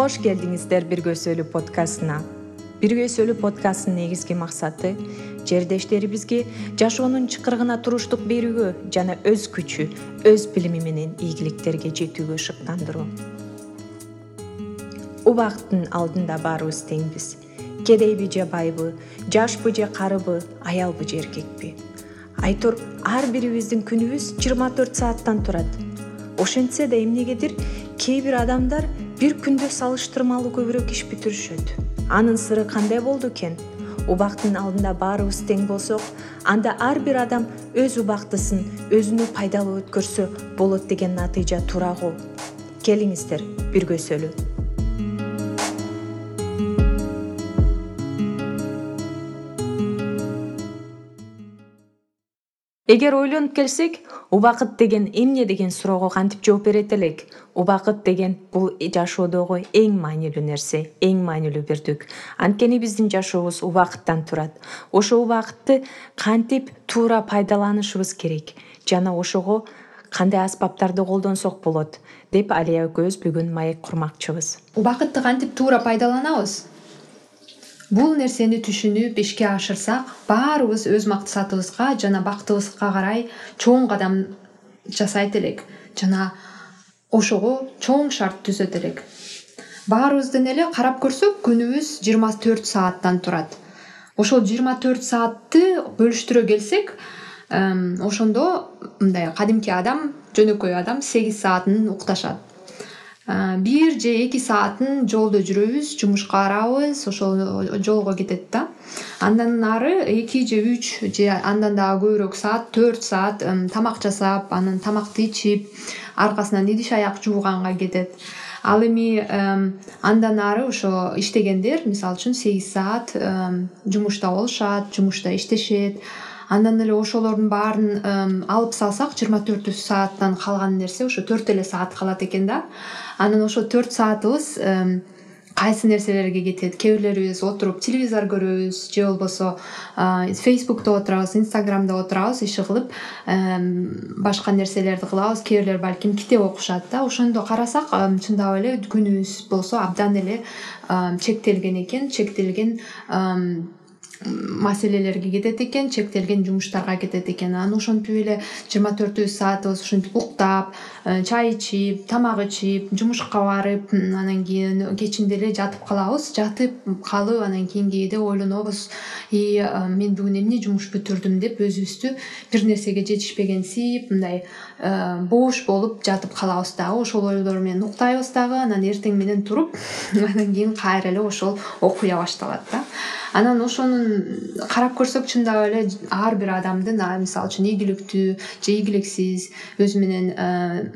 кош келдиңиздер бир көзөлүү подкастына. Бир көзөлүү подкасттын негизги максаты жердештерибизге жашоонун чыкырыгына туруштук берүүгө жана өз күчү өз билими менен ийгиликтерге жетүүгө шыктандыруу. Убакыттын алдында баарыбыз теңбиз кедейби же байбы жашпы же карыбы аялбы же эркекпи. Айтор ар бирибиздин күнүбүз жыйырма төрт сааттан турат. Ошентсе да эмнегедир кээ бир адамдар бир күндө салыштырмалуу көбүрөөк иш бүтүрүшөт. Анын сыры кандай болду экен? Убакыттын алдында баарыбыз тең болсок анда ар бир адам өз убактысын өзүнө пайдалуу өткөрсө болот деген натыйжа туура го келиңиздер бир эгер ойлонуп келсек убакыт деген эмне? деген суроого кантип жооп берет элек? Убакыт деген бул жашоодогу эң маанилүү нерсе эң маанилүү бирдик анткени биздин жашообуз убакыттан турат ошол убакытты кантип туура пайдаланышыбыз керек? Жана ошого кандай аспаптарды колдонсок болот? Деп алия экөөбүз бүгүн маек курмакчыбыз. Убакытты кантип туура пайдаланабыз бул нерсени түшүнүп ишке ашырсак баарыбыз өз максатыбызга жана бактыбызга карай чоң кадам жасайт элек жана ошого чоң шарт түзөт элек. Баарыбыздын эле карап көрсөк күнүбүз жыйырма төрт сааттан турат. Ошол жыйырма төрт саатты бөлүштүрө келсек ошондо мындай кадимки адам жөнөкөй адам сегиз саатын укташат бир же эки саатын жолдо жүрөбүз жумушка барабыз ошол жолго кетет да. Андан ары эки же үч же андан дагы көбүрөөк саат төрт саат тамак жасап анан тамакты ичип аркасынан идиш аяк жууганга кетет. Ал эми андан ары ошо иштегендер мисалы үчүн сегиз саат жумушта болушат жумушта иштешет андан эле ошолордун баарын алып салсак жыйырма төртү сааттан калган нерсе ошо төрт эле саат калат экен да. Анан ошол төрт саатыбыз кайсы нерселерге кетет? Кээ бирлерибиз отуруп телевизор көрөбүз же болбосо фейсбукто отурабыз инстаграмда отурабыз иши кылып башка нерселерди кылабыз. Кээ бирлер балким китеп окушат да. Ошондо карасак чындап эле күнүбүз болсо абдан эле чектелген экен чектелген маселелерге кетет экен чектелген жумуштарга кетет экен. Анан ошентип эле жыйырма төртүбүз саатыбыз ушинтип уктап э, чай ичип тамак ичип жумушка барып анан кийин кечинде эле жатып калабыз. Жатып калып анан кийин кээде ойлонобуз и э, мен бүгүн эмне жумуш бүтүрдүм деп өзүбүздү бир нерсеге жетишпегенсип мындай э, бош болуп жатып калабыз дагы. Ошол ойлор менен уктайбыз дагы. Анан эртең менен туруп анан кийин кайра эле ошол окуя башталат да анан ошонун карап көрсөк чындап эле ар бир адамдын мисалы үчүн ийгиликтүү же ийгиликсиз өзү менен э,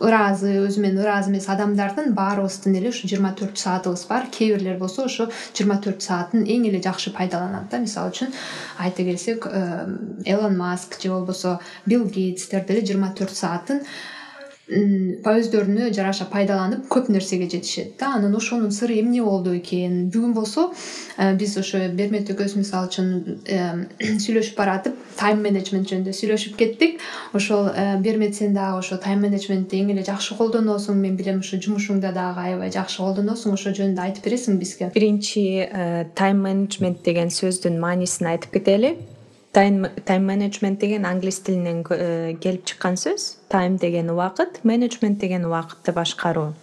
ыраазы өзү менен ыраазы эмес адамдардын баарыбыздын эле ушу жыйырма төрт саатыбыз бар. Кээ бирлер болсо ошо жыйырма төрт саатын эң эле жакшы пайдаланат да. Мисалы үчүн айта келсек элон маск же болбосо билл гейтстер деле жыйырма төрт саатын өздөрүнө жараша пайдаланып көп нерсеге жетишет да. Анан ошонун сыры эмне болду экен? Бүгүн болсо э, биз ошо бермет экөөбүз мисалы үчүн сүйлөшүп баратып тайм менеджмент жөнүндө сүйлөшүп кеттик. Ошол э, бермет сен дагы ошо тайм менеджментти эң эле жакшы колдоносуң мен билем ушу жумушуңда дагы аябай жакшы колдоносуң ошол жөнүндө айтып бересиңби бизге? Биринчи э, тайм менеджмент деген сөздүн маанисин айтып кетели тайм менеджмент деген англис тилинен э, келип чыккан сөз. Тайм деген убакыт менеджмент деген убакытты башкаруу.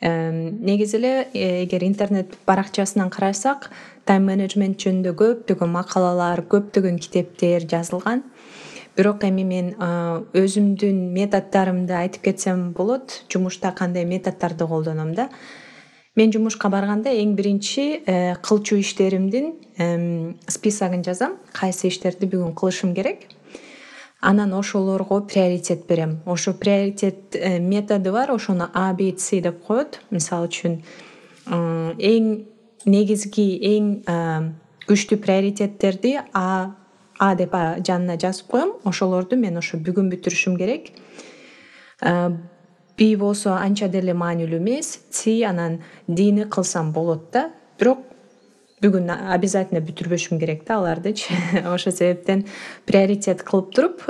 Негизи эле э, эгер интернет баракчасынан карасак тайм менеджмент жөнүндө көптөгөн макалалар көптөгөн китептер жазылган. Бирок эми мен э, өзүмдүн методдорумду айтып кетсем болот. Жумушта кандай методдорду колдоном да мен жумушка барганда эң биринчи э, кылчу иштеримдин списогун жазам. Кайсы иштерди бүгүн кылышым керек? Анан ошолорго приоритет берем. Ошо приоритет э, методу бар ошону а б ц деп коет. Мисалы үчүн эң негизги эң күчтүү приоритеттерди а а деп жанына жазып коем. Ошолорду мен ошо бүгүн бүтүрүшүм керек би болсо анча деле маанилүү эмес ц анан дни кылсам болот да. Бирок бүгүн обязательно бүтүрбөшүм керек да алардычы ошол себептен приоритет кылып туруп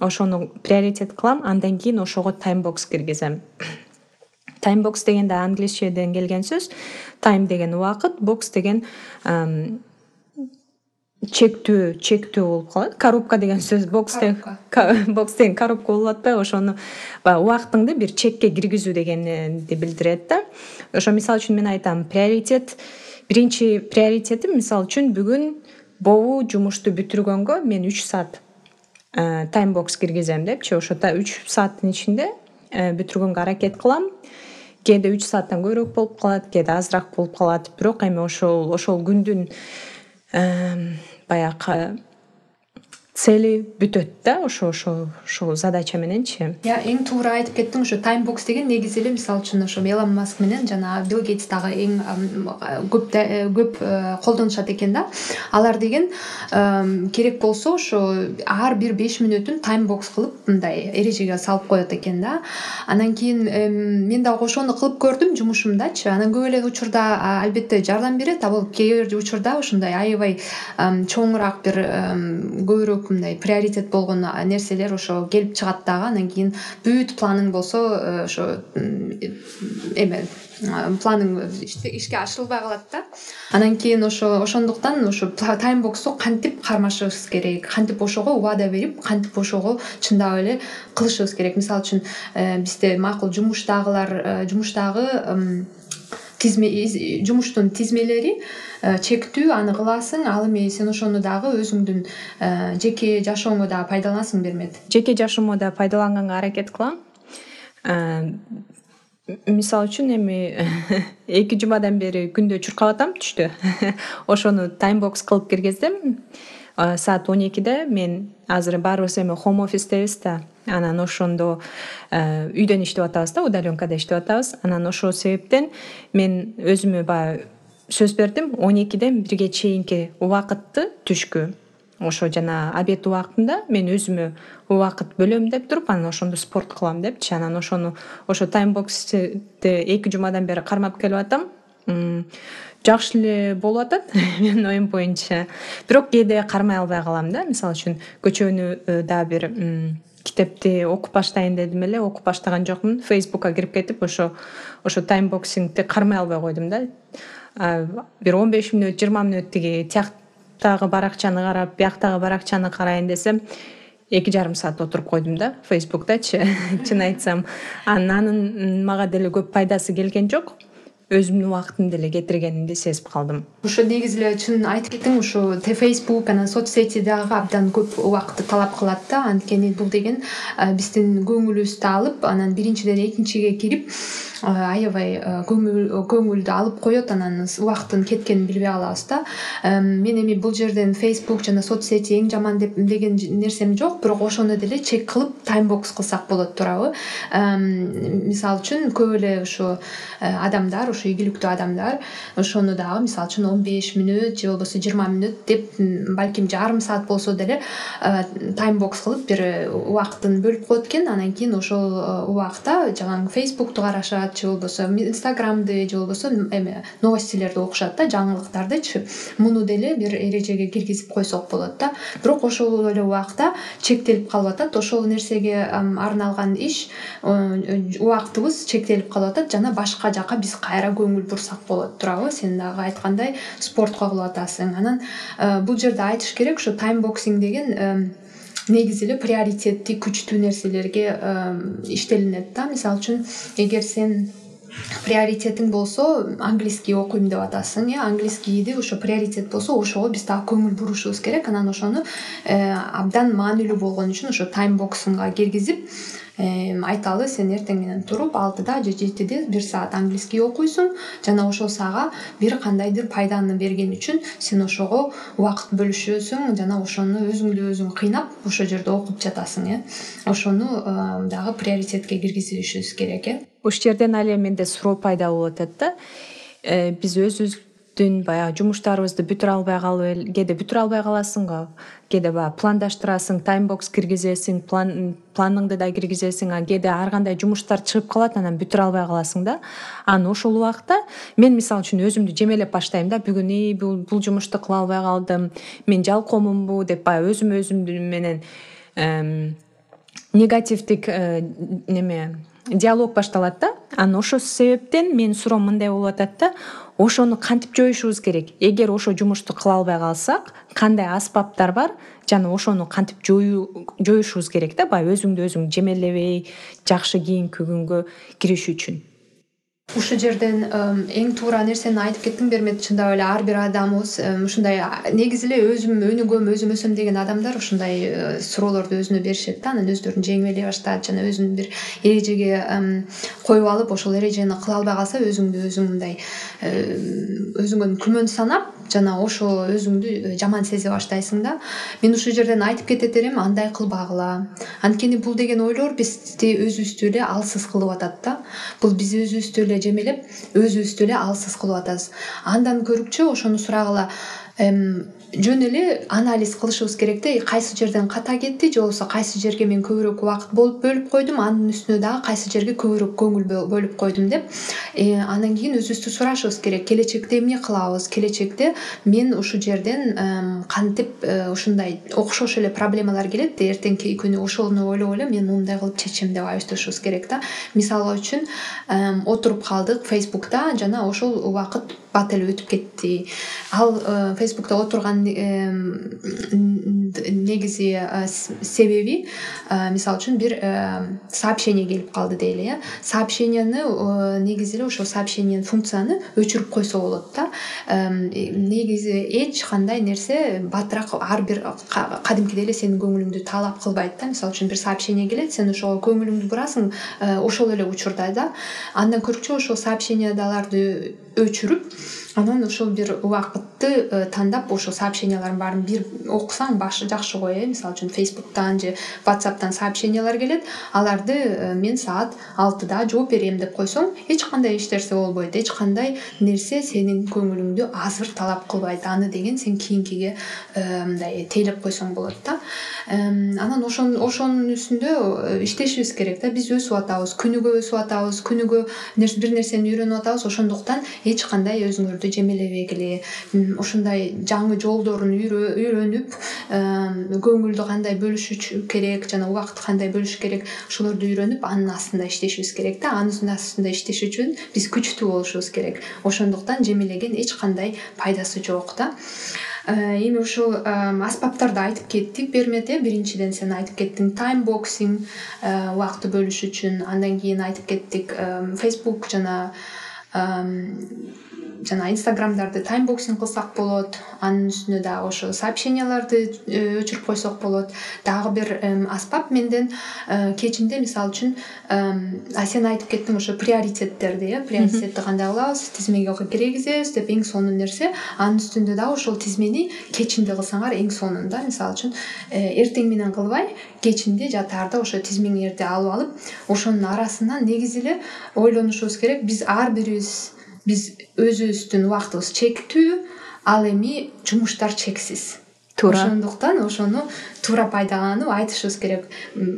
ошону приоритет кылам андан кийин ошого тайм бокс киргизем. Таймбокс деген да англисчеден келген сөз тайм деген убакыт бокс деген чектөө чектөө болуп калат. Коробка деген сөз бокс бокс деген коробка болуп атпайбы ошону баягы убактыңды бир чекке киргизүү дегенди билдирет да. Ошо мисалы үчүн мен айтам приоритет биринчи приоритетим мисалы үчүн бүгүн бобу жумушту бүтүргөнгө мен үч саат э, таймбокс киргизем депчи. Ошо үч сааттын ичинде э, бүтүргөнгө аракет кылам. Кээде үч сааттан көбүрөөк болуп калат кээде азыраак болуп калат. Бирок эми ошол ошол күндүн баягы цели бүтөт да ошо ошо ошол задача мененчи? Эң туура айтып кеттиң ошо таймбокс деген негизи эле мисалы үчүн ошо элон маск менен жана билл гейтс дагы эң көп э, көп э, колдонушат экен да. Алар деген керек болсо ошо ар бир беш мүнөтүн таймбокс кылып мындай эрежеге салып коет экен да. Анан кийин мен дагы ошону кылып көрдүм жумушумдачы. Анан көп эле учурда албетте жардам берет а бул кээ бир учурда ошондой аябай чоңураак бир көбүрөөк мындай приоритет болгон нерселер ошо келип чыгат дагы анан кийин бүт планың болсо э, ошо эме планың ишке ашырылбай калат да. Анан кийин ошо ошондуктан ошо таймбоксту кантип кармашыбыз керек? Кантип ошого убада берип кантип ошого чындап эле кылышыбыз керек? Мисалы үчүн э, бизде макул жумуштагылар э, жумуштагы жумуштун тизмелери э, чектүү аны кыласың. Ал эми сен ошону дагы өзүңдүн э, жеке жашооңо дагы пайдаланасың бермет. Жеке жашоомо да пайдаланганга аракет кылам. Э, мисалы үчүн эми эки жумадан бери күндө чуркап атам түштө ошону таймбокс кылып киргиздим саат он экиде мен азыр баарыбыз эми хоум офистебиз да анан ошондо э, үйдөн иштеп атабыз да удаленкада иштеп атабыз. Анан ошол себептен мен өзүмө баягы сөз бердим. Он экиден бирге чейинки убакытты түшкү. Ошо жана обед убактында мен өзүмө убакыт бөлөм деп туруп анан ошондо спорт кылам депчи. Анан ошону ошо таймбоксти эки жумадан бери кармап келип атам. Жакшы эле болуп атат менин оюм боюнча. Бирок кээде кармай албай калам да. Мисалы үчүн кечөөнү э, дагы бир китепти окуп баштайын дедим эле. Окуп баштаган жокмун. Фейсбукка кирип кетип ошо ошо таймбоксингди кармай албай койдум да. Бир он беш мүнөт жыйырма мүнөт тиги тияктагы баракчаны карап бияктагы баракчаны карайын десем эки жарым саат отуруп койдум да фейсбуктачы чын айтсам. Анан анын мага деле көп пайдасы келген жок өзүмдүн убактымды деле кетиргенимди сезип калдым. Ошо негизи эле чын айтып кеттиң ушу фейсбук анан соц сети дагы абдан көп убакытты талап кылат да. Анткени бул деген биздин көңүлүбүздү алып анан биринчиден экинчиге кирип аябай көңүл көңүлдү алып коет анан убакыттын кеткенин билбей калабыз да. Мен эми бул жерден фейсбук жана соц сети эң жаман деп деген нерсем жок бирок ошону деле чек кылып таймбокс кылсак болот туурабы. Мисалы үчүн көп эле ушу адамдар ийгиликтүү адамдар ошону дагы мисалы үчүн он беш мүнөт же болбосо жыйырма мүнөт деп балким жарым саат болсо деле таймбокс кылып бир убакытын бөлүп коет экен. Анан кийин ошол убакта жанагы фейсбукту карашат же болбосо инстаграмды же болбосо эме новостилерди окушат да жаңылыктардычы муну деле бир эрежеге киргизип койсок болот да. Бирок ошол эле убакта чектелип калып атат. Ошол нерсеге арналган иш убактыбыз чектелип калып атат. Жана башка жака биз кайра көңүл бурсак болот туурабы. Сен дагы айткандай спортко кылып атасың анан э, бул жерде айтыш керек ушу таймбоксинг деген негизи эле приоритетти күчтүү нерселерге иштелинет да. Мисалы үчүн эгер сен приоритетиң болсо английский окуйм деп атасың э английскийди ошо приоритет болсо ошого биз дагы көңүл бурушубуз керек. Анан ошону э, абдан маанилүү болгон үчүн ошо таймбоксингга киргизип айталы сен эртең менен туруп алтыда же жетиде бир саат английский окуйсуң жана ошол сага бир кандайдыр пайданы берген үчүн сен ошого убакыт бөлүшөсүң жана ошону өзүңдү өзүң кыйнап ошол жерде окуп жатасың э? Ошону дагы приоритетке киргизишибиз керек э? Ушул жерден ал эми менде суроо пайда болуп атат да э, биз өзүбүз баягы жумуштарыбызды бүтүрө албай калып эле кээде бүтүрө албай каласың го кээде баягы пландаштырасың таймбокс киргизесиң планыңды да киргизесиң а кээде ар кандай жумуштар чыгып калат анан бүтүрө албай каласың да. Анан ошол убакта мен мисалы үчүн өзүмдү жемелеп баштайм да бүгүн ии бул жумушту кыла албай калдым мен жалкоомунбу деп баягы өзүм өзүм менен негативдик э, неме диалог башталат да. Анан ошол себептен менин суроом мындай болуп атат да. Ошону кантип жоюшубуз керек? Эгер ошол жумушту кыла албай калсак кандай аспаптар бар? Жана ошону кантип жоюшубуз керек да? Баягы өзүңдү өзүң жемелебей жакшы кийинки күнгө киришүү үчүн ушул жерден эң туура нерсени айтып кеттиң бермет чындап эле ар бир адамыбыз ушундай негизи эле өзүм өнүгөм өзүм өсөм деген адамдар ушундай э, суроолорду өзүнө беришет да. Анан өздөрүн жеңилдей башташат жана өзүн бир эрежеге коюп алып ошол эрежени кыла албай калса өзүңдү өзүң мындай э, өзүңө күмөн санап жана ошо өзүңдү э, жаман сезе баштайсың да. Мен ушул жерден айтып кетет элем андай кылбагыла анткени бул деген ойлор бизди өзүбүздү эле алсыз кылып атат да. Бул биз өзүбүздү эле жемелеп өзүбүздү эле алсыз кылып атабыз андан көрүүчү ошону сурагыла жөн эле анализ кылышыбыз керек да. Кайсы жерден ката кетти же болбосо кайсы жерге мен көбүрөөк убакыт бөлүп койдум анын үстүнө дагы кайсы жерге көбүрөөк көңүл бөлүп койдум деп. Э, анан кийин өзүбүздү сурашыбыз керек. Келечекте эмне кылабыз? Келечекте мен ушул жерден кантип э, ушундай окшош эле проблемалар келет эртеңки күнү ошону ойлоп эле мен мындай кылып чечем деп айтышыбыз керек да. Мисалы үчүн отуруп калдык фейсбукта жана ошол убакыт бат эле өтүп кетти. Ал э, фейсбукта отурган негизи себеби мисалы үчүн бир сообщение келип калды дейли э. Сообщенияны негизи эле ошол сообщениенин функцияны өчүрүп койсо болот да. Негизи эч кандай нерсе батыраак ар бир кадимкидей эле сенин көңүлүңдү талап кылбайт да. Мисалы үчүн бир сообщение келет сен ошого көңүлүңдү бурасың э, ошол эле учурда да. Андан көркүнчү ошол сообщенияларды өчүрүп анан ошол бир убакытты э, тандап ошол сообщениялардын баарын бир окусаң башы жакшы го э мисалы үчүн фейсбуктан же ватсаптан сообщениялар келет аларды э, мен саат алтыда жооп берем деп койсоң эч кандай эч нерсе болбойт эч кандай нерсе сенин көңүлүңдү азыр талап кылбайт аны деген сен кийинкиге э, мындай тейлеп койсоң болот да. Анан ошонун үстүндө иштешибиз керек да биз өсүп атабыз күнүгө өсүп атабыз күнүгө бир нерсени үйрөнүп атабыз ошондуктан эч кандай өзүңөрдү жемелебегиле ушундай жаңы жолдорун үйрөнүп көңүлдү кандай бөлүшүү керек жана убакытты кандай бөлүш керек ошолорду үйрөнүп анын астында иштешибиз керек да. Анын астында иштеш үчүн биз күчтүү болушубуз керек. Ошондуктан жемелеген эч кандай пайдасы жок да. Эми ушул аспаптарды айтып кеттик. Бермет э биринчиден сен айтып кеттиң таймбоксинг убакытты бөлүш үчүн. Андан кийин айтып кеттик фейсбук жана жана инстаграмдарды таймбоксинг кылсак болот анын үстүнө дагы ошо сообщенияларды э, өчүрүп койсок болот. Дагы бир аспап менден э, кечинде мисалы үчүн сен айтып кеттиң ошо приоритеттерди э приоритетти кандай кылабыз тизмеге киргизебиз деп эң сонун нерсе анын үстүндө дагы ошол тизмени кечинде кылсаңар эң сонун да. Мисалы үчүн э, эртең менен кылбай кечинде жатаарда ошо тизмеңерди алып алып ошонун арасынан негизи эле ойлонушубуз керек. Биз ар бирибиз биз өзүбүздүн убактыбыз чектүү ал эми жумуштар чексиз. Туура. Ошондуктан ошону туура пайдаланып айтышыбыз керек.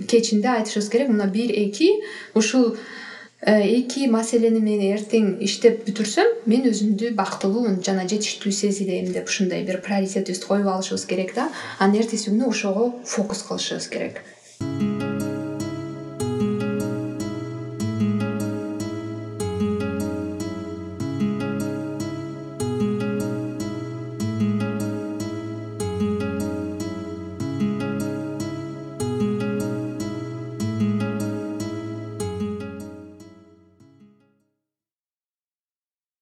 Кечинде айтышыбыз керек мына бир эки ушул э, эки маселени мен эртең иштеп бүтүрсөм мен өзүмдү бактылуу жана жетиштүү сезинем деп ушундай бир приоритетибизди коюп алышыбыз керек да. Анан эртеси күнү ошого фокус кылышыбыз керек